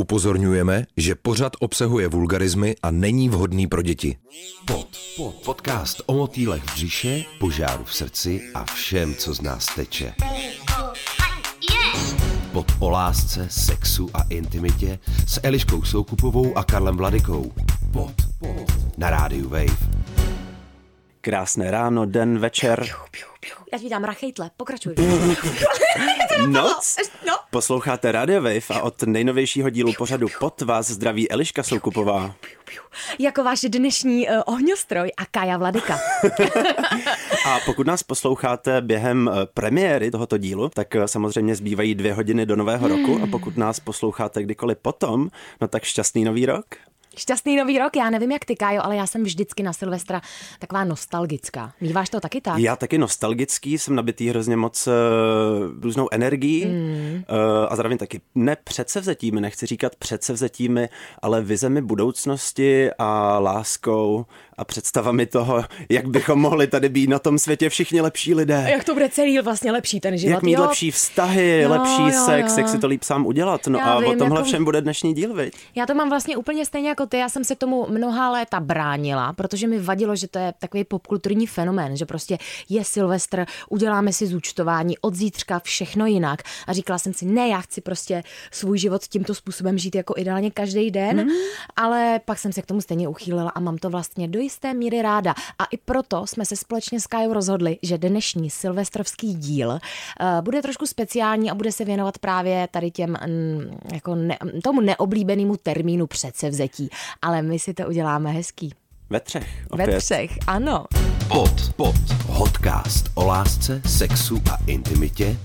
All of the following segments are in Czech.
Upozorňujeme, že pořad obsahuje vulgarizmy a není vhodný pro děti. Pod, pod, podcast o motýlech v břiše, požáru v srdci a všem, co z nás teče. Pod o lásce, sexu a intimitě s Eliškou Soukupovou a Karlem Vladikou. Pod, pod, na rádiu Wave. Krásné ráno, den, večer. Já ti vítám Rachejtle, pokračuj. Noc? No. Posloucháte Radio Wave a od nejnovějšího dílu pořadu Pod vás zdraví Eliška Soukupová. Jako váš dnešní uh, ohňostroj a Kaja Vladika. A pokud nás posloucháte během eh, premiéry tohoto dílu, tak eh, samozřejmě zbývají dvě hodiny do nového roku a pokud nás posloucháte kdykoliv potom, no tak šťastný nový rok. Šťastný nový rok, já nevím jak ty, Kájo, ale já jsem vždycky na Silvestra taková nostalgická. Míváš to taky tak? Já taky nostalgický, jsem nabitý hrozně moc uh, různou energií mm. uh, a zároveň taky ne předsevzetími, nechci říkat předsevzetími, ale vizemi budoucnosti a láskou a představami toho, jak bychom mohli tady být na tom světě všichni lepší lidé. Jak to bude celý vlastně lepší ten život? Jak mít jo? lepší vztahy, Jo, lepší jo, sex, jo. jak si to líp sám udělat. No Já a o vím, tomhle jako- všem bude dnešní díl, viď? Já to mám vlastně úplně stejně jako ty. Já jsem se tomu mnoha léta bránila, protože mi vadilo, že to je takový popkulturní fenomén, že prostě je Silvestr, uděláme si zúčtování, od zítřka všechno jinak. A říkala jsem si, ne, já chci prostě svůj život tímto způsobem žít jako ideálně každý den, Mhm. ale pak jsem se k tomu stejně uchýlila a mám to vlastně do jisté míry ráda. A i proto jsme se společně s Kajou rozhodli, že dnešní silvestrovský díl uh, bude trošku speciální a bude se věnovat právě tady těm mm, jako ne, tomu neoblíbenému termínu předsevzetí. Ale my si to uděláme hezký. Ve třech. Opět. Ve třech, ano. Pod, pod, podcast o lásce, sexu a intimitě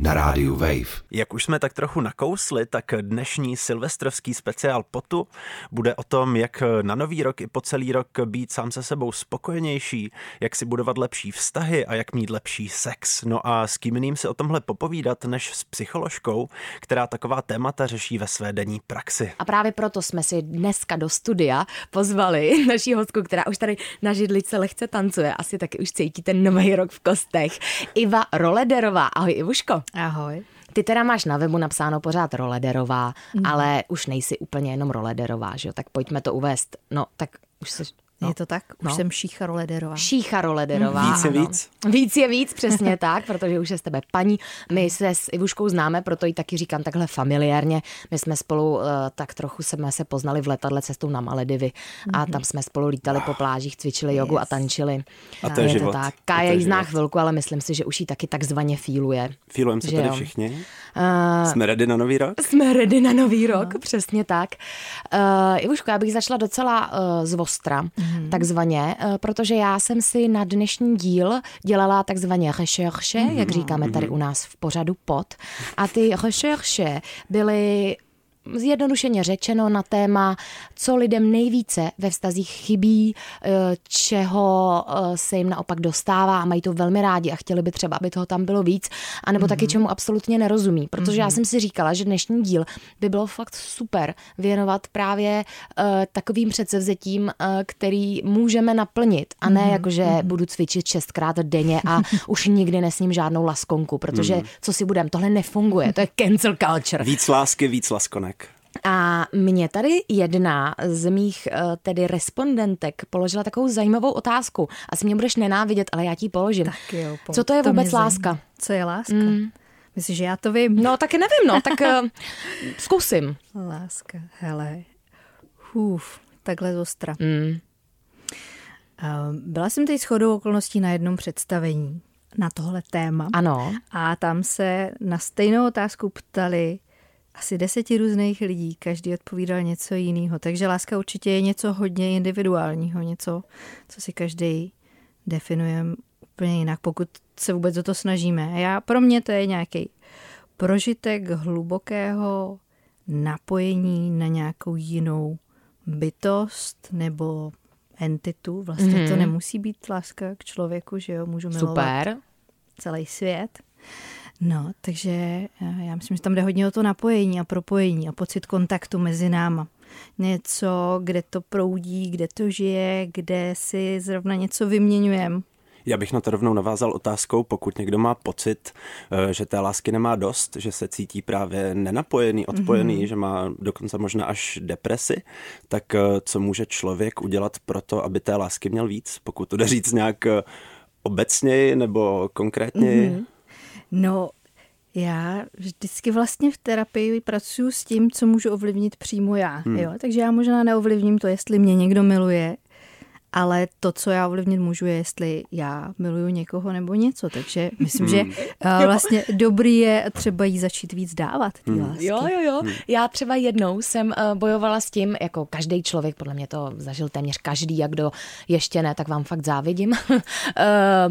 na rádiu Wave. Jak už jsme tak trochu nakousli, tak dnešní silvestrovský speciál potu bude o tom, jak na nový rok i po celý rok být sám se sebou spokojenější, jak si budovat lepší vztahy a jak mít lepší sex. No a s kým jiným si o tomhle popovídat, než s psycholožkou, která taková témata řeší ve své denní praxi. A právě proto jsme si dneska do studia pozvali naší hostku, která už tady na židlice lehce tancuje. Asi taky už cítí ten nový rok v kostech. Iva Rolederová. Ahoj Ivuško. Ahoj. Ty teda máš na webu napsáno pořád Rolederová, ale už nejsi úplně jenom Rolederová, že jo? Tak pojďme to uvést. No, tak už se... No. Je to tak? Už No. jsem Šícha Rolederová. Šícha Rolederová. Víc je ano. víc. Víc je víc, přesně tak, protože už je z tebe paní. My se s Ivuškou známe, proto ji taky říkám takhle familiárně. My jsme spolu uh, tak trochu jsme se poznali v letadle cestou na Maledivy a tam jsme spolu lítali po plážích, cvičili jogu a tančili. A to je to život. tak. Kája je ji zná chvilku, ale myslím si, že už ji taky takzvaně fíluje. Fílujeme se Že tady jo. všichni. Uh, Jsme ready na nový rok? jsme ready na nový rok, přesně tak. Uh, Ivuško, já bych začala docela uh, z ostra, mm. takzvaně, uh, protože já jsem si na dnešní díl dělala takzvaně recherche, mm. jak říkáme tady u nás v pořadu pod. A ty recherche byly zjednodušeně řečeno na téma, co lidem nejvíce ve vztazích chybí, eh, čeho eh, se jim naopak dostává a mají to velmi rádi a chtěli by třeba, aby toho tam bylo víc, anebo mm-hmm. taky čemu absolutně nerozumí. Protože mm-hmm. já jsem si říkala, že dnešní díl by bylo fakt super věnovat právě uh, takovým předsevzetím, uh, který můžeme naplnit a ne mm-hmm. jako, že budu cvičit šestkrát denně a už nikdy nesním žádnou laskonku, protože mm-hmm. co si budem, tohle nefunguje, to je cancel culture. Víc lásky, víc laskonek. A mě tady jedna z mých eh, tedy respondentek položila takovou zajímavou otázku. Asi mě budeš nenávidět, ale já ti ji položím. Tak jo, pojď, Co to je mě vůbec láska? Co je láska? Mm. Myslíš, že já to vím? No, taky nevím, no, tak uh, zkusím. Láska, hele. Hůf, takhle z ostra. Mm. Uh, Byla jsem teď shodou okolností na jednom představení na tohle téma. Ano. A tam se na stejnou otázku ptali asi deseti různých lidí, každý odpovídal něco jiného. Takže láska určitě je něco hodně individuálního, něco, co si každý definuje úplně jinak, pokud se vůbec o to snažíme. Já, pro mě to je nějaký prožitek hlubokého napojení na nějakou jinou bytost nebo entitu. Vlastně mm-hmm. to nemusí být láska k člověku, že jo, můžu milovat Super. celý svět. No, takže eh, já myslím, že tam jde hodně o to napojení a propojení a pocit kontaktu mezi náma. Něco, kde to proudí, kde to žije, kde si zrovna něco vyměňujeme. Já bych na to rovnou navázal otázkou, pokud někdo má pocit, eh, že té lásky nemá dost, že se cítí právě nenapojený, odpojený, mm-hmm. že má dokonce možná až depresi, tak eh, co může člověk udělat pro to, aby té lásky měl víc, pokud to jde říct nějak obecněji nebo konkrétněji? Mm-hmm. No, já vždycky vlastně v terapii pracuji s tím, co můžu ovlivnit přímo já. Hmm. Jo? Takže já možná neovlivním to, jestli mě někdo miluje, ale to, co já ovlivnit můžu, je, jestli já miluju někoho nebo něco. Takže myslím, že uh, vlastně dobrý je třeba jí začít víc dávat. Ty hmm. Jo, jo, jo. Hmm. Já třeba jednou jsem uh, bojovala s tím, jako každý člověk, podle mě to zažil téměř každý, a kdo ještě ne, tak vám fakt závidím, uh,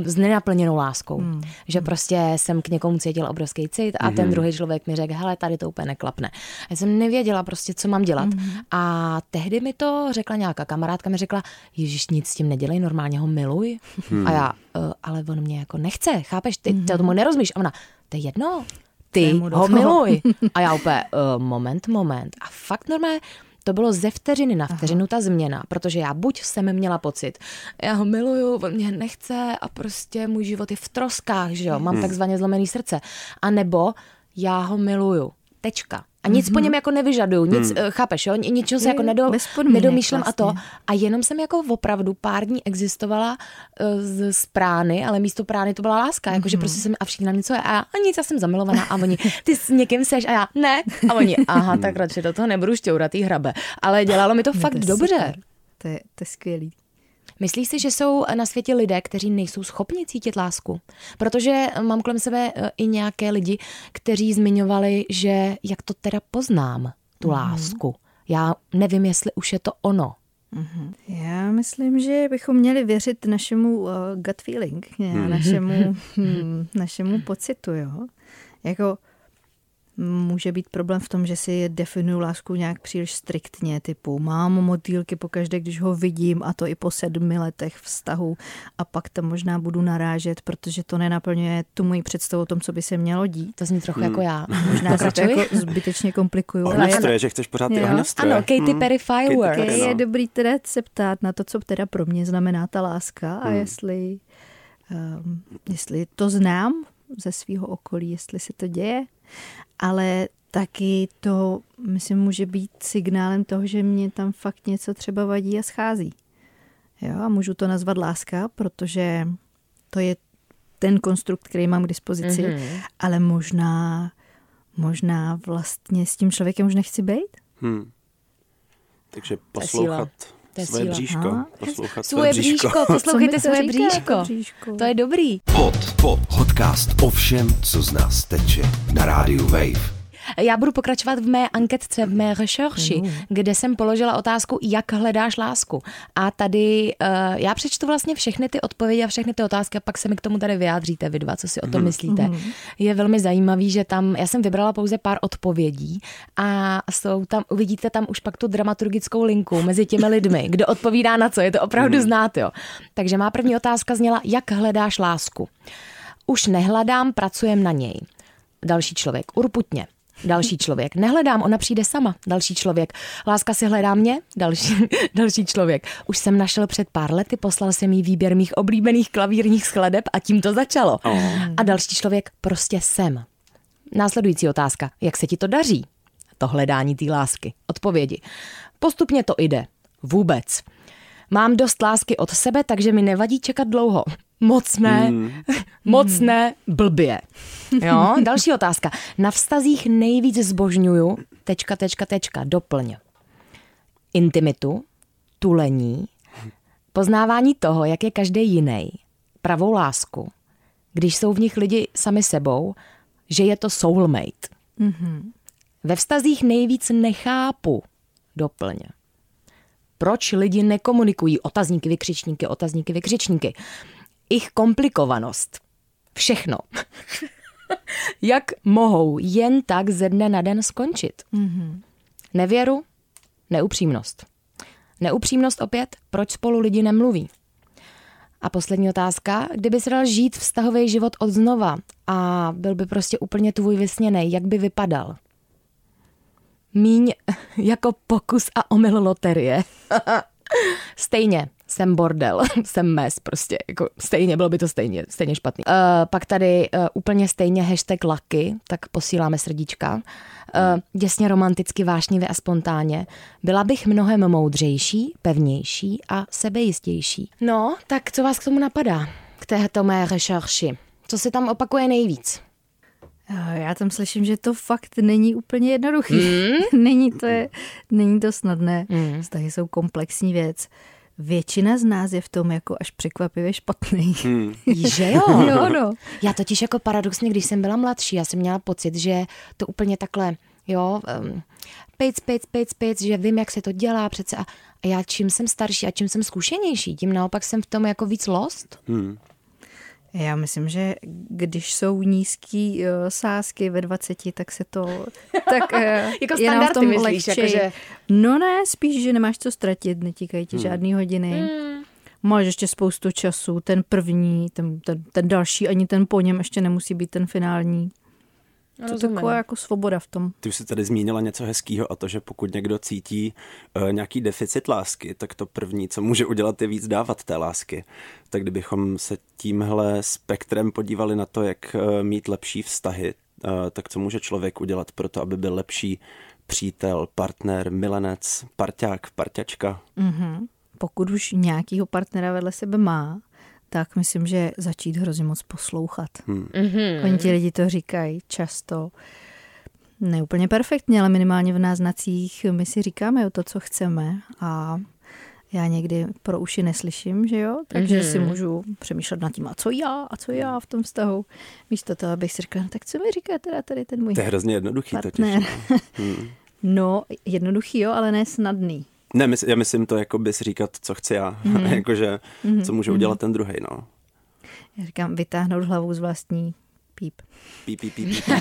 s nenaplněnou láskou. Hmm. Že prostě jsem k někomu cítil obrovský cit a hmm. ten druhý člověk mi řekl, hele, tady to úplně neklapne. Já jsem nevěděla prostě, co mám dělat. Hmm. A tehdy mi to řekla nějaká kamarádka, mi řekla, Ježíš, nic s tím nedělej, normálně ho miluj. Hmm. A já, uh, ale on mě jako nechce, chápeš, ty, ty tomu nerozumíš. A ona, to je jedno, ty ho miluj. A já úplně, uh, moment, moment. A fakt normálně, to bylo ze vteřiny na vteřinu ta změna, protože já buď jsem měla pocit, já ho miluju, on mě nechce a prostě můj život je v troskách, že jo, mám hmm. takzvaně zlomený srdce. A nebo já ho miluju. Tečka. A nic mm-hmm. po něm jako nevyžaduju, nic, hmm. chápeš, jo? Ničeho se jako nedo, nedomýšlím vlastně. a to. A jenom jsem jako opravdu pár dní existovala uh, z, z prány, ale místo prány to byla láska, jakože mm-hmm. prostě jsem a všichni na něco je a já, a nic, já jsem zamilovaná a oni, ty s někým seš a já, ne. A oni, aha, tak radši do toho nebudu šťourat hrabe. Ale dělalo mi to fakt to dobře. To je, to je skvělý. Myslíš si, že jsou na světě lidé, kteří nejsou schopni cítit lásku? Protože mám kolem sebe e, i nějaké lidi, kteří zmiňovali, že jak to teda poznám, tu mm-hmm. lásku. Já nevím, jestli už je to ono. Mm-hmm. Já myslím, že bychom měli věřit našemu uh, gut feeling, mm-hmm. našemu, hm, našemu pocitu, jo. Jako může být problém v tom, že si definuju lásku nějak příliš striktně, typu mám motýlky pokaždé, když ho vidím a to i po sedmi letech vztahu a pak tam možná budu narážet, protože to nenaplňuje tu moji představu o tom, co by se mělo dít. To zní trochu hmm. jako já. Možná se to jako zbytečně komplikuju. Ohňostroje, že chceš pořád ty ohňostroje. Ano, Katy hmm. Perry Fireworks. Katy je dobrý teda se ptát na to, co teda pro mě znamená ta láska a hmm. jestli, um, jestli to znám ze svého okolí, jestli se to děje ale taky to, myslím, může být signálem toho, že mě tam fakt něco třeba vadí a schází. Jo, a můžu to nazvat láska, protože to je ten konstrukt, který mám k dispozici, mm-hmm. ale možná, možná vlastně s tím člověkem už nechci být. Hmm. Takže poslouchat své bříško. Aha. Poslouchat svoje bříško. bříško. Poslouchejte svoje bříško. bříško. To je dobrý. Pod, pod, podcast o všem, co z nás teče na rádiu Wave. Já budu pokračovat v mé anketce, v mé rešerši, mm. kde jsem položila otázku, jak hledáš lásku. A tady uh, já přečtu vlastně všechny ty odpovědi a všechny ty otázky a pak se mi k tomu tady vyjádříte vy dva, co si o tom mm. myslíte. Mm. Je velmi zajímavý, že tam, já jsem vybrala pouze pár odpovědí a jsou tam, uvidíte tam už pak tu dramaturgickou linku mezi těmi lidmi, kdo odpovídá na co, je to opravdu mm. znát, jo. Takže má první otázka zněla, jak hledáš lásku. Už nehledám, pracujem na něj. Další člověk, urputně. Další člověk. Nehledám, ona přijde sama. Další člověk. Láska si hledá mě? Další, další člověk. Už jsem našel před pár lety, poslal jsem jí výběr mých oblíbených klavírních skladeb a tím to začalo. Oh. A další člověk, prostě jsem. Následující otázka. Jak se ti to daří? To hledání té lásky. Odpovědi. Postupně to jde. Vůbec. Mám dost lásky od sebe, takže mi nevadí čekat dlouho. Moc ne, mm. moc ne, blbě. Jo, další otázka. Na vztazích nejvíc zbožňuju, tečka, tečka, tečka, doplň. Intimitu, tulení, poznávání toho, jak je každý jiný, pravou lásku, když jsou v nich lidi sami sebou, že je to soulmate. Mm-hmm. Ve vztazích nejvíc nechápu, doplň. Proč lidi nekomunikují otazníky, vykřičníky, otazníky, vykřičníky? Ich komplikovanost. Všechno. Jak mohou jen tak ze dne na den skončit? Mm-hmm. Nevěru, neupřímnost. Neupřímnost opět, proč spolu lidi nemluví? A poslední otázka, kdyby se dal žít vztahový život od znova a byl by prostě úplně tvůj vysněný, jak by vypadal? Míň jako pokus a omyl loterie. Stejně, jsem bordel, jsem mes prostě, jako stejně, bylo by to stejně, stejně špatný. Uh, pak tady uh, úplně stejně hashtag lucky, tak posíláme srdíčka. Uh, děsně romanticky, vášnivě a spontánně. Byla bych mnohem moudřejší, pevnější a sebejistější. No, tak co vás k tomu napadá? K této mé rešerši. Co se tam opakuje nejvíc? Já tam slyším, že to fakt není úplně jednoduchý. Mm? není, to je, není to snadné. Mm. Vztahy jsou komplexní věc. Většina z nás je v tom jako až překvapivě špatný. Hmm. že jo? jo no. Já totiž jako paradoxně, když jsem byla mladší, já jsem měla pocit, že to úplně takhle, jo, um, pejc, pejc, pejc, pejc, že vím, jak se to dělá přece. A, a já čím jsem starší a čím jsem zkušenější, tím naopak jsem v tom jako víc lost. Hmm. Já myslím, že když jsou nízký uh, sázky ve 20, tak se to tak uh, jako standard, v tom myslíš, jako že... No ne, spíš, že nemáš co ztratit, netíkají ti hmm. žádný hodiny. Hmm. Máš ještě spoustu času, ten první, ten, ten, ten další, ani ten po něm ještě nemusí být ten finální. To je taková jako svoboda v tom. Ty už jsi tady zmínila něco hezkého a to, že pokud někdo cítí uh, nějaký deficit lásky, tak to první, co může udělat, je víc dávat té lásky. Tak kdybychom se tímhle spektrem podívali na to, jak uh, mít lepší vztahy, uh, tak co může člověk udělat pro to, aby byl lepší přítel, partner, milenec, parťák, parťačka? Mm-hmm. Pokud už nějakýho partnera vedle sebe má, tak myslím, že začít hrozně moc poslouchat. Hmm. Mm-hmm. Oni ti lidi to říkají často. Neúplně perfektně, ale minimálně v náznacích my si říkáme o to, co chceme a já někdy pro uši neslyším, že jo, takže mm-hmm. si můžu přemýšlet nad tím, a co já, a co já v tom vztahu. Místo toho, abych si říkala, no, tak co mi říká teda tady ten můj To je hrozně jednoduchý partner. totiž. No. Hmm. no, jednoduchý jo, ale ne snadný. Ne, mys, já myslím to jako bys říkat, co chci já, mm. jakože mm. co může udělat ten druhý, no. Já říkám, vytáhnout hlavu z vlastní píp. Píp, píp, píp, píp.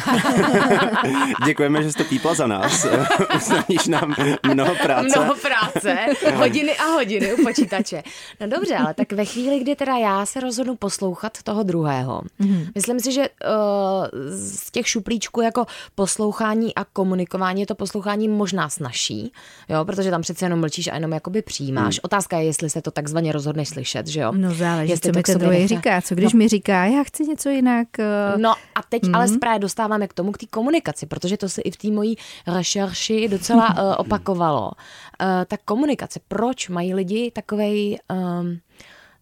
Děkujeme, že jste pípla za nás. Usnadníš nám mnoho práce. Mnoho práce, hodiny a hodiny u počítače. No dobře, ale tak ve chvíli, kdy teda já se rozhodnu poslouchat toho druhého, mm-hmm. myslím si, že uh, z těch šuplíčků jako poslouchání a komunikování je to poslouchání možná snažší, jo, protože tam přece jenom mlčíš a jenom jakoby přijímáš. Mm. Otázka je, jestli se to takzvaně rozhodneš slyšet, že jo? No záleží, jestli co mi ten druhý říká. Co když no. mi říká, já chci něco jinak. Uh... No a teď mm. ale právě dostáváme k tomu, k té komunikaci, protože to se i v té mojí rešerši docela uh, opakovalo. Uh, ta komunikace, proč mají lidi takovej... Um,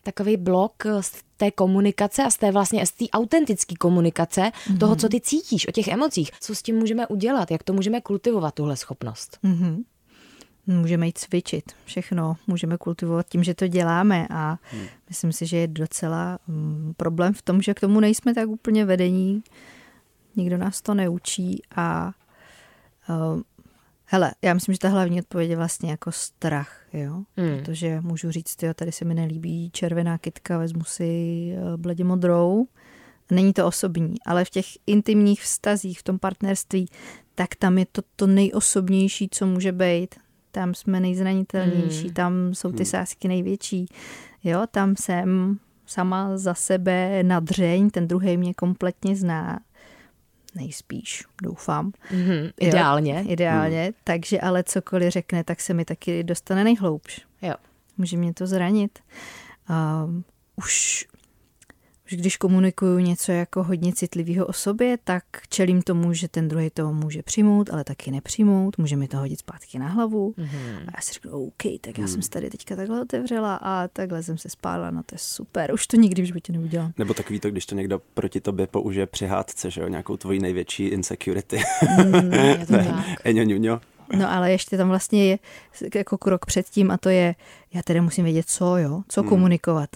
takový blok z té komunikace a z té vlastně z té autentické komunikace, mm-hmm. toho, co ty cítíš o těch emocích. Co s tím můžeme udělat, jak to můžeme kultivovat, tuhle schopnost. Mm-hmm. Můžeme jít cvičit, všechno můžeme kultivovat tím, že to děláme a hmm. myslím si, že je docela um, problém v tom, že k tomu nejsme tak úplně vedení, nikdo nás to neučí a uh, hele, já myslím, že ta hlavní odpověď je vlastně jako strach, jo, hmm. protože můžu říct, jo, tady se mi nelíbí červená kytka, vezmu si uh, bledě modrou, Není to osobní, ale v těch intimních vztazích, v tom partnerství, tak tam je to to nejosobnější, co může být tam jsme nejzranitelnější, hmm. tam jsou ty hmm. sásky největší. Jo, tam jsem sama za sebe na dřeň, ten druhý mě kompletně zná. Nejspíš, doufám. Mm-hmm, ideálně. Jo, ideálně, hmm. takže ale cokoliv řekne, tak se mi taky dostane nejhloubš. Jo. Může mě to zranit. Uh, už už když komunikuju něco jako hodně citlivého o sobě, tak čelím tomu, že ten druhý to může přijmout, ale taky nepřijmout, může mi to hodit zpátky na hlavu. Mm-hmm. A já si řeknu, OK, tak já mm. jsem se tady teďka takhle otevřela a takhle jsem se spála, no to je super, už to nikdy v životě neudělám. Nebo takový to, když to někdo proti tobě použije při hádce, že jo, nějakou tvoji největší insecurity. Mm, to tak. No ale ještě tam vlastně je jako krok předtím a to je, já tedy musím vědět co, jo, co mm. komunikovat.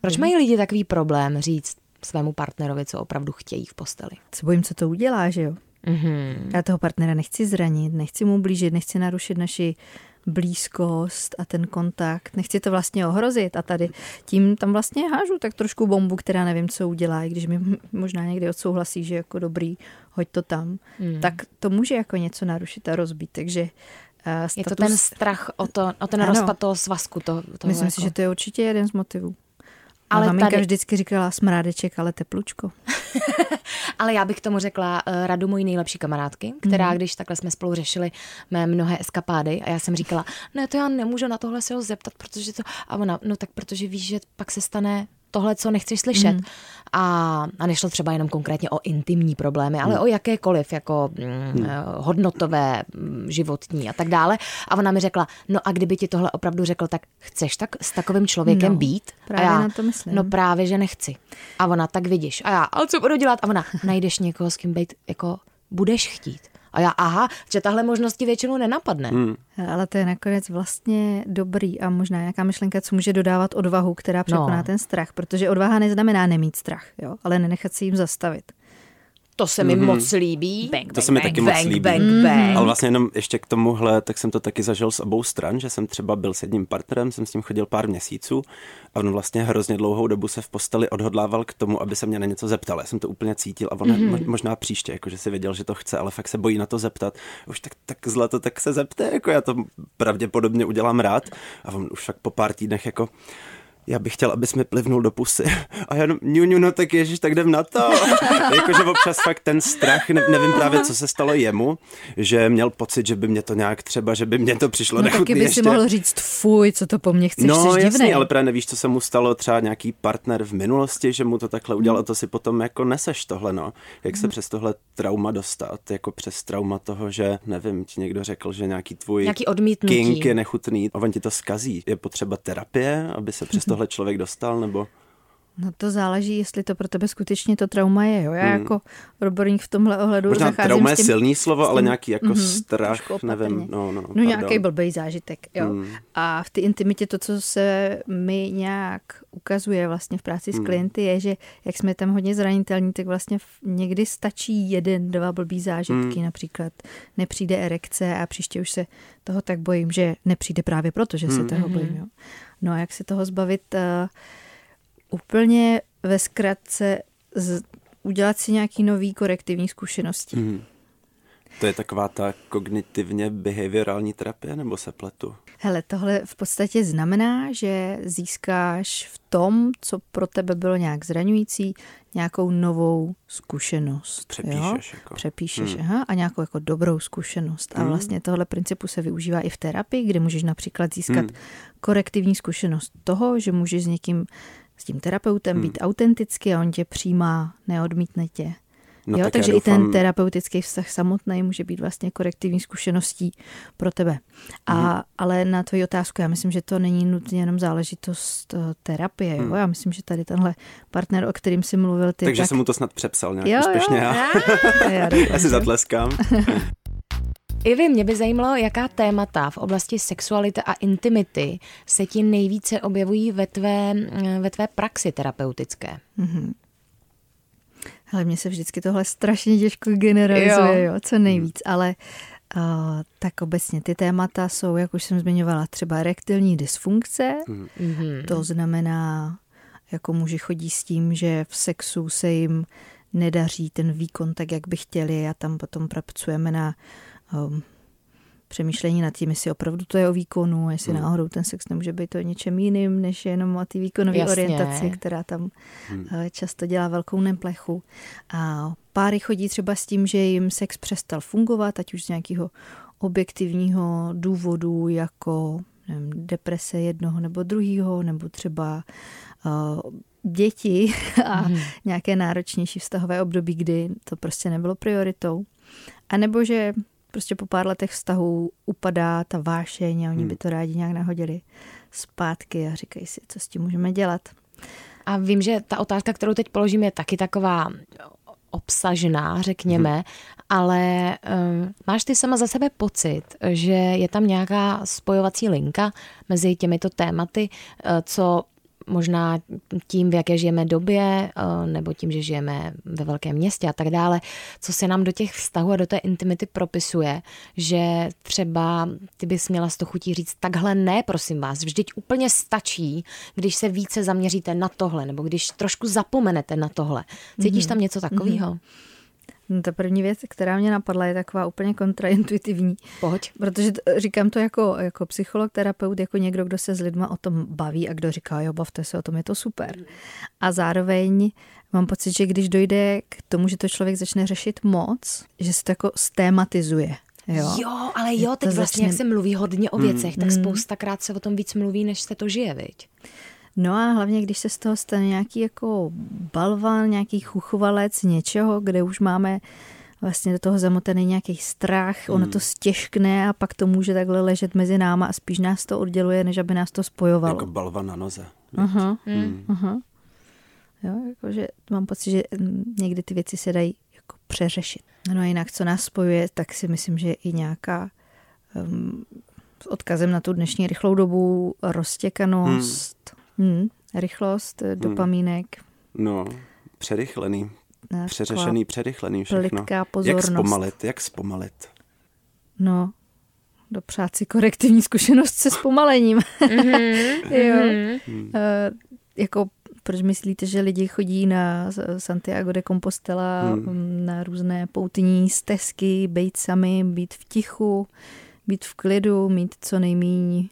Proč mají lidi takový problém říct svému partnerovi, co opravdu chtějí v posteli? Se bojím, co to udělá, že jo? Mm-hmm. Já toho partnera nechci zranit, nechci mu blížit, nechci narušit naši blízkost a ten kontakt. Nechci to vlastně ohrozit a tady tím tam vlastně hážu tak trošku bombu, která nevím, co udělá, i když mi možná někdy odsouhlasí, že jako dobrý, hoď to tam, mm. tak to může jako něco narušit a rozbít, takže uh, status... Je to ten strach o, to, o ten ano. rozpad toho svazku. To, toho Myslím jako... si, že to je určitě jeden z motivů Ale maminka tady- vždycky říkala smrádeček, ale teplučko. Ale já bych tomu řekla uh, radu mojí nejlepší kamarádky, která, Mhm. mm. když takhle jsme spolu řešili mé mnohé eskapády a já jsem říkala, ne, to já nemůžu na tohle se ho zeptat, protože to... A ona, no tak protože víš, že pak se stane tohle, co nechceš slyšet. Mm. A, a nešlo třeba jenom konkrétně o intimní problémy, ale Mhm. o jakékoliv, jako mm, eh, hodnotové, mm, životní a tak dále. A ona mi řekla, no a kdyby ti tohle opravdu řekl, tak chceš tak s takovým člověkem No, být? právě a já, na to myslím. No právě, že nechci. A ona, tak vidíš. A já, ale co budu dělat? A ona, najdeš někoho, s kým být, jako budeš chtít. A já, aha, že tahle možnost ti většinou nenapadne. Hmm. Ale to je nakonec vlastně dobrý a možná nějaká myšlenka, co může dodávat odvahu, která překoná No. ten strach, protože odvaha neznamená nemít strach, jo, ale nenechat si jim zastavit. To se mi moc líbí. Bang, To se mi taky moc bang, líbí. Bang, bang. Ale vlastně jenom ještě k tomuhle, tak jsem to taky zažil s obou stran, že jsem třeba byl s jedním partnerem, jsem s ním chodil pár měsíců a on vlastně hrozně dlouhou dobu se v posteli odhodlával k tomu, aby se mě na něco zeptal. Já jsem to úplně cítil a on mm-hmm. možná příště, jako že si věděl, že to chce, ale fakt se bojí na to zeptat. Už tak, tak zle to tak se zepte, jako já to pravděpodobně udělám rád. A on už fakt po pár týdnech jako já bych chtěl, abys mi plivnul do pusy. A já jenom, ňu, ňu, no tak ježiš, tak jdem na to. Jakože občas fakt ten strach, ne, nevím právě, co se stalo jemu, že měl pocit, že by mě to nějak třeba, že by mě to přišlo No taky by ještě. si mohl říct, fuj, co to po mně chceš, No jasný, divnej. ale právě nevíš, co se mu stalo třeba nějaký partner v minulosti, že mu to takhle udělal a to si potom jako neseš tohle, no. Jak se přes tohle trauma dostat, jako přes trauma toho, že nevím, ti někdo řekl, že nějaký tvůj Nějaký odmítnutí. kink je nechutný a on ti to skazí. Je potřeba terapie, aby se přes tohle člověk dostal, nebo... No to záleží, jestli to pro tebe skutečně to trauma je, jo. Já jako odborník v tomhle ohledu Hmm. Možná trauma je s silný slovo, s ale nějaký jako Mhm, strach, nevím, no, no, No nějaký blbý zážitek, jo. Hmm. A v té intimitě to, co se mi nějak ukazuje vlastně v práci s Hmm. klienty, je, že jak jsme tam hodně zranitelní, tak vlastně někdy stačí jeden, dva blbý zážitky, Hmm. například nepřijde erekce a příště už se toho tak bojím, že nepřijde právě proto, že Hmm. se toho bojím, jo. No a jak se toho zbavit uh, úplně ve zkratce z, udělat si nějaký nový korektivní zkušenosti. Mhm. To je taková ta kognitivně behaviorální terapie, nebo se pletu? Hele, tohle v podstatě znamená, že získáš v tom, co pro tebe bylo nějak zraňující, nějakou novou zkušenost. Přepíšeš jo? jako. Přepíšeš, Hmm. aha, a nějakou jako dobrou zkušenost. A Hmm. vlastně tohle principu se využívá i v terapii, kde můžeš například získat Hmm. korektivní zkušenost toho, že můžeš s někým, s tím terapeutem Hmm. být autentický a on tě přijímá, neodmítne tě. No jo, tak já takže i doufám- ten terapeutický vztah samotný může být vlastně korektivní zkušeností pro tebe. A, Mhm. Ale na tvoji otázku, já myslím, že to není nutně jenom záležitost eh, terapie. Jo? Hmm. Já myslím, že tady tenhle partner, o kterým jsi mluvil, ty Takže tak... jsem mu to snad přepsal nějak Jo, jo. úspěšně. Já, Já doufám, já si zatleskám. Ivi, mě by zajímalo, jaká témata v oblasti sexuality a intimity se ti nejvíce objevují ve tvé, ve tvé praxi terapeutické. Hele, mně se vždycky tohle strašně těžko generalizuje, Jo. jo, co nejvíc, ale uh, tak obecně ty témata jsou, jak už jsem zmiňovala, třeba erektilní dysfunkce, Mm-hmm. to znamená, jako muži chodí s tím, že v sexu se jim nedaří ten výkon tak, jak by chtěli a tam potom pracujeme na um, přemýšlení nad tím, jestli opravdu to je o výkonu, jestli Hmm. náhodou ten sex nemůže být o něčem jiným, než jenom o té výkonové orientaci, která tam eh, často dělá velkou neplechu. A páry chodí třeba s tím, že jim sex přestal fungovat, ať už z nějakého objektivního důvodu, jako nevím, deprese jednoho nebo druhého, nebo třeba uh, děti a Mhm. nějaké náročnější vztahové období, kdy to prostě nebylo prioritou. A nebo že prostě po pár letech vztahu upadá ta vášeň a oni Hmm. by to rádi nějak nahodili zpátky a říkají si, co s tím můžeme dělat. A vím, že ta otázka, kterou teď položím, je taky taková obsažná, řekněme, Mhm. ale um, máš ty sama za sebe pocit, že je tam nějaká spojovací linka mezi těmito tématy, eh, co možná tím, v jaké žijeme době, eh, nebo tím, že žijeme ve velkém městě a tak dále, co se nám do těch vztahů a do té intimity propisuje, že třeba ty bys měla z toho chutí říct, takhle ne, prosím vás, vždyť úplně stačí, když se více zaměříte na tohle, nebo když trošku zapomenete na tohle. Cítíš tam něco takového? No, ta první věc, která mě napadla, je taková úplně kontraintuitivní. Pojď. Protože t- říkám to jako, jako psycholog, terapeut, jako někdo, kdo se s lidma o tom baví a kdo říká, jo, bavte se o tom, je to super. A zároveň mám pocit, že když dojde k tomu, že to člověk začne řešit moc, že se to jako stématizuje. Jo, Jo, ale jo, To teď vlastně, začne- jak se mluví hodně o věcech, tak spoustakrát se o tom víc mluví, než se to žije, viď? No a hlavně, když se z toho stane nějaký jako balvan, nějaký chuchovalec něčeho, kde už máme vlastně do toho zamotaný nějaký strach, ono to stěžkne a pak to může takhle ležet mezi náma a spíš nás to odděluje, než aby nás to spojovalo. Jako balva na noze. Aha, aha. Jo, jakože mám pocit, že někdy ty věci se dají jako přeřešit. No a jinak, co nás spojuje, tak si myslím, že i nějaká um, s odkazem na tu dnešní rychlou dobu roztěkanost, hmm. rychlost, dopamínek, No, přerychlený. Přeřešený, přerychlený všechno. plitká Jak pozornost. zpomalit, jak zpomalit. No, dopřát si korektivní zkušenost se zpomalením. jo. Eh, jako proč myslíte, že lidi chodí na Santiago de Compostela, hmm. na různé poutní stezky, být sami, být v tichu, být v klidu, mít co nejméně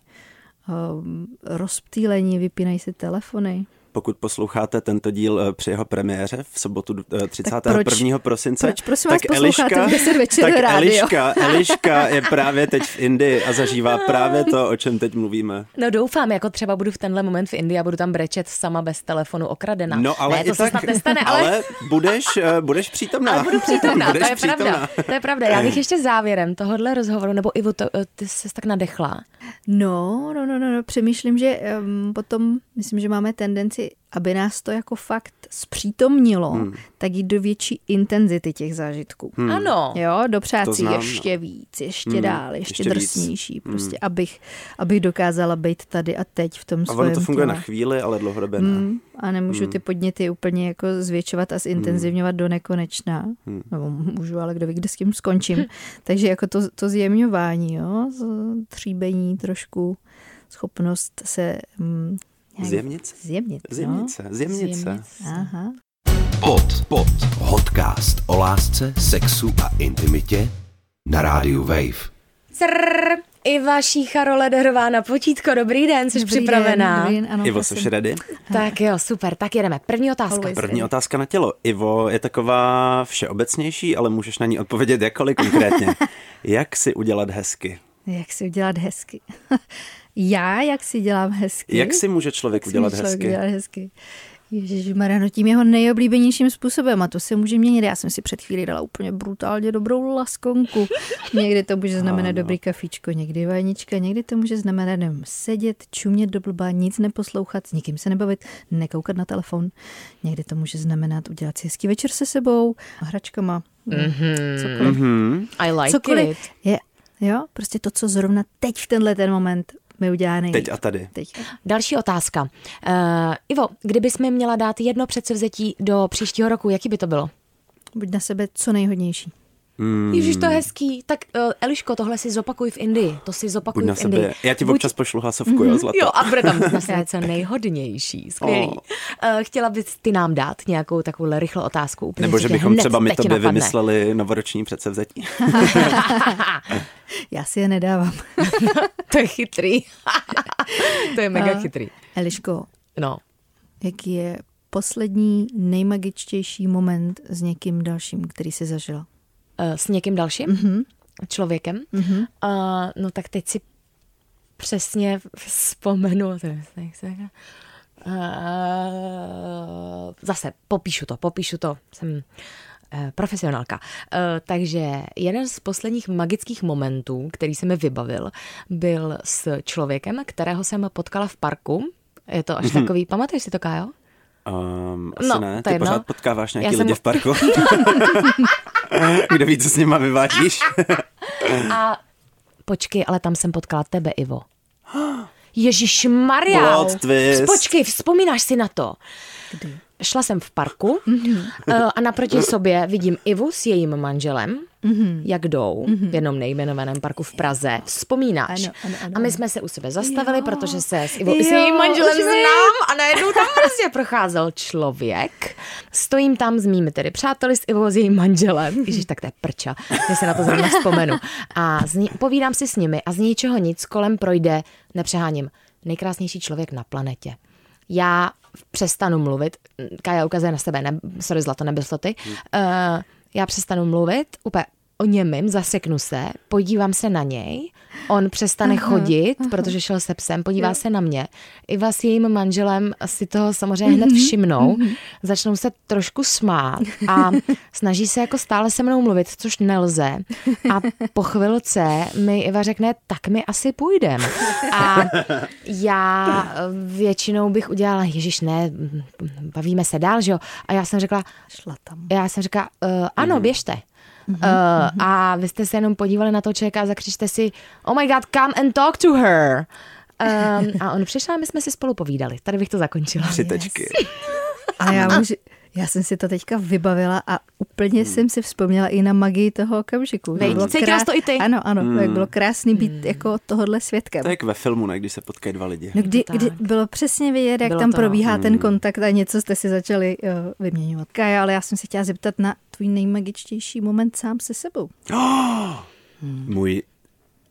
rozptýlení, vypínají si telefony. Pokud posloucháte tento díl eh, při jeho premiéře v sobotu eh, 31. proč- prosince, proč, prosím vás, tak posloucháte Eliška, v 10 večer tak rádio? Eliška, Eliška je právě teď v Indii a zažívá právě to, o čem teď mluvíme. No doufám, jako třeba budu v tenhle moment v Indii a budu tam brečet sama bez telefonu okradena. No ale ne, to se tak, snad nestane, ale... ale budeš, eh, budeš přítomná. Ale budu přítomná, to budeš je pravda. To je pravda. Já bych ještě závěrem tohohle rozhovoru, nebo Ivo, to, eh, ty jsi tak nadechla. No, no, no, no, no. přemýšlím, že um, potom, myslím, že máme tendenci, aby nás to jako fakt zpřítomnilo, hmm. tak jít do větší intenzity těch zážitků. Hmm. Ano. Jo, dopřát si ještě víc, ještě Hmm, dál, ještě, ještě víc. drsnější, prostě, abych, abych dokázala být tady a teď v tom A svém ono to funguje těle. na chvíli, ale dlouhodobě ne. Hmm, a nemůžu ty podněty úplně jako zvětšovat a zintenzivňovat do nekonečna. Nebo můžu, ale kdo ví, kde s tím skončím. Takže jako to, to zjemňování, jo, tříbení trošku, schopnost se... Nějak Zjemnit se? Zjemnit, Zjemnice, zjemnice. No. Aha. Pod, pod, podcast o lásce, sexu a intimitě na rádiu Wave. Crrr, Iva Šícha Lederová na potítko. Dobrý den, jsi Dobrý připravená? Den, dobrý den, ano, Ivo, prosím. jsi ready? Tak jo, super, tak jedeme. První otázka. Always. První otázka na tělo. Ivo je taková všeobecnější, ale můžeš na ní odpovědět jakkoliv konkrétně. Jak si udělat hezky? Jak si udělat hezky? Já, jak si dělám hezky? Jak si může člověk Jak si udělat člověk hezky? Udělat hezky? Ježišmarja, no tím jeho nejoblíbenějším způsobem a to se může měnit. Já jsem si před chvílí dala úplně brutálně dobrou laskonku. Někdy to může znamenat dobrý kafíčko, někdy vajnička, někdy to může znamenat nevím, sedět, čumět do blba, nic neposlouchat, s nikým se nebavit, nekoukat na telefon. Někdy to může znamenat udělat si hezký večer se sebou, hračkama, mm-hmm. cokoliv. Mhm. I like cokoliv. it. Je, jo, prostě to, co zrovna teď v tenhle ten moment mi udělá nejlíp. Teď a tady. Teď. Další otázka. Uh, Ivo, kdybys mi měla dát jedno předsevzetí do příštího roku, jaký by to bylo? Buď na sebe co nejhodnější. Hmm. Ježíš, to je hezký. Tak uh, Eliško, tohle si zopakuj v Indii. To si zopakuj Buď na v Indii. sebe. Já ti Buď- občas pošlu hlasovku, jo, zlato. Jo, a bude tam na sebe co nejhodnější. Skvělý. Oh. Uh, chtěla bys ty nám dát nějakou takovou rychlou otázku? Úplně Nebo že bychom třeba my tobě napadne. vymysleli novoroční předsevzetí. Já si je nedávám. To je chytrý. to je mega A- chytrý. Eliško, No. jaký je poslední nejmagičtější moment s někým dalším, který jsi zažila? Uh, s někým dalším? Mm-hmm. Člověkem? Mm-hmm. Uh, no tak teď si přesně vzpomenu. to je- jak se říká? Uh, zase popíšu to, popíšu to. Jsem eh, profesionálka. Eh, Takže jeden z posledních magických momentů, který se mi vybavil, byl s člověkem, kterého jsem potkala v parku. Je to až takový, pamatuješ si to, Kájo? Um, asi No, ne, ty pořád potkáváš nějaký Já jsem- lidi v parku. Kdo ví, co s nima vyvádíš? A počkej, ale tam jsem potkala tebe, Ivo. Ježíš Maria. Počkej, vzpomínáš si na to? Kdy? Šla jsem v parku mm-hmm. a naproti sobě vidím Ivu s jejím manželem, mm-hmm. jak jdou mm-hmm. v jednom nejmenovaném parku v Praze. Vzpomínáš? Ano, ano, ano. A my jsme se u sebe zastavili, jo. protože se s Ivou jo, s jejím manželem že... znám a najednou tam prostě procházel člověk. Stojím tam s mými tedy přáteli, s Ivou s jejím manželem. Ježíš, tak to je prča, já se na to zrovna vzpomenu. A ní, povídám si s nimi a z ničeho nic kolem projde, nepřeháním, nejkrásnější člověk na planetě. Já přestanu mluvit, Kaja ukazuje na sebe, ne, sorry zlato, nebyl to ty, uh, já přestanu mluvit, úplně o němým, zaseknu se, podívám se na něj, on přestane aha, chodit, aha. protože šel se psem, podívá jo. se na mě. Iva s jejím manželem si toho samozřejmě hned mhm, všimnou, mm-hmm. začnou se trošku smát a snaží se jako stále se mnou mluvit, což nelze. A po chvilce mi Iva řekne, tak mi asi půjdem. A já většinou bych udělala, ježiš, ne, bavíme se dál, že jo? A já jsem řekla, Šla tam. já jsem řekla, uh, ano, mhm. běžte. Mm-hmm. Uh, a vy jste se jenom podívali na to člověka a zakřičte si, oh my god, come and talk to her. Um, a on přišel a my jsme si spolu povídali. Tady bych to zakončila. Tři tečky. Yes. A já můžu, já jsem si to teďka vybavila a úplně hmm. jsem si vzpomněla i na magii toho okamžiku. Krás... to i ty. Ano, ano, hmm. jak bylo krásný být hmm. jako tohohle svědkem. To je jak ve filmu, ne, když se potkají dva lidi. No, kdy, kdy bylo přesně vidět, jak bylo tam to, probíhá hmm. ten kontakt a něco jste si začali uh, vyměňovat. Kaja, ale já jsem se chtěla zeptat na tvůj nejmagičtější moment sám se sebou. Oh! Hmm. Můj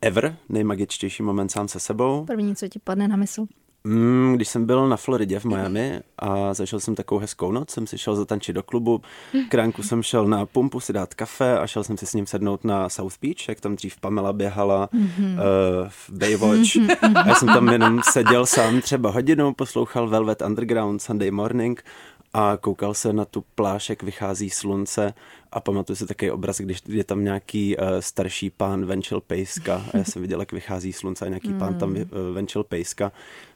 ever nejmagičtější moment sám se sebou. První, co ti padne na mysl? Mm, když jsem byl na Floridě v Miami a zažil jsem takovou hezkou noc, jsem si šel zatančit do klubu, kránku jsem šel na pumpu si dát kafe a šel jsem si s ním sednout na South Beach, jak tam dřív Pamela běhala mm-hmm. uh, v Baywatch. a já jsem tam jenom seděl sám třeba hodinu, poslouchal Velvet Underground Sunday Morning a koukal se na tu pláž, jak vychází slunce a pamatuju si takový obraz, když je tam nějaký uh, starší pán venčil pejska a já jsem viděl, jak vychází slunce a nějaký mm. pán tam uh, venčil pejska.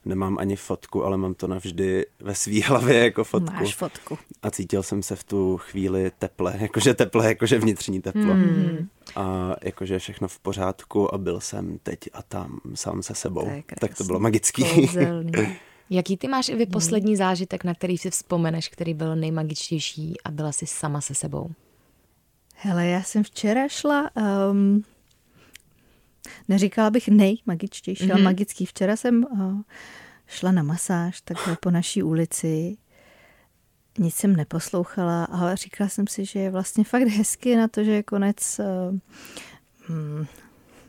Nemám ani fotku, ale mám to navždy ve svý hlavě jako fotku. Máš fotku. A cítil jsem se v tu chvíli teple, jakože teple, jakože vnitřní teplo. Mm. A jakože všechno v pořádku a byl jsem teď a tam sám se sebou. To tak to bylo magický. Jaký ty máš i vy poslední zážitek, na který si vzpomeneš, který byl nejmagičtější a byla si sama se sebou? Hele, já jsem včera šla, um, neříkala bych nejmagičtější, mm-hmm. ale mhm. magický. Včera jsem uh, šla na masáž takhle po naší ulici, nic jsem neposlouchala, ale říkala jsem si, že je vlastně fakt hezky na to, že je konec uh, mm,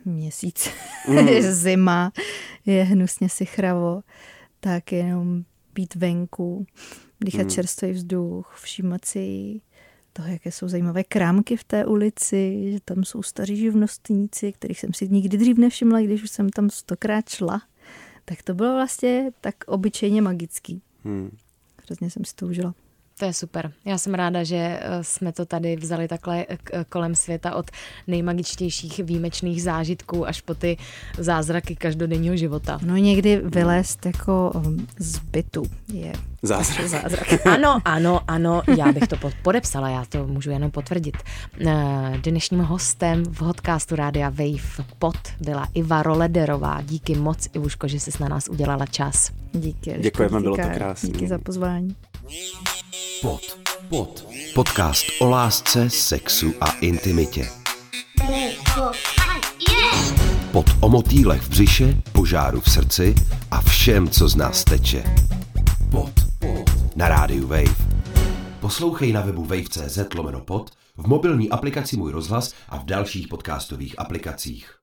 měsíc, mm. zima, je hnusně si chravo, tak jenom být venku, dýchat mm. čerstvý vzduch, všímat si toho, jaké jsou zajímavé krámky v té ulici, že tam jsou staří živnostníci, kterých jsem si nikdy dřív nevšimla, když už jsem tam stokrát šla. Tak to bylo vlastně tak obyčejně magický. Hmm. Hrozně jsem si to užila. To je super. Já jsem ráda, že eh, jsme to tady vzali takhle eh, kolem světa od nejmagičtějších výjimečných zážitků až po ty zázraky každodenního života. No někdy vylézt jako um, z bytu je zázrak. zázrak. Ano, ano, ano, já bych to podepsala, já to můžu jenom potvrdit. Eh, dnešním hostem v podcastu Rádia Wave Pod byla Iva Rolederová. Díky moc, Ivuško, že jsi na nás udělala čas. Díky. Děkujeme, bylo to krásné. Díky za pozvání. Pod. Pod. Podcast o lásce, sexu a intimitě. Pod o motýlech v břiše, požáru v srdci a všem, co z nás teče. Pod. Pod. Na rádiu Wave. Poslouchej na webu wave.cz lomeno pod, v mobilní aplikaci Můj rozhlas a v dalších podcastových aplikacích.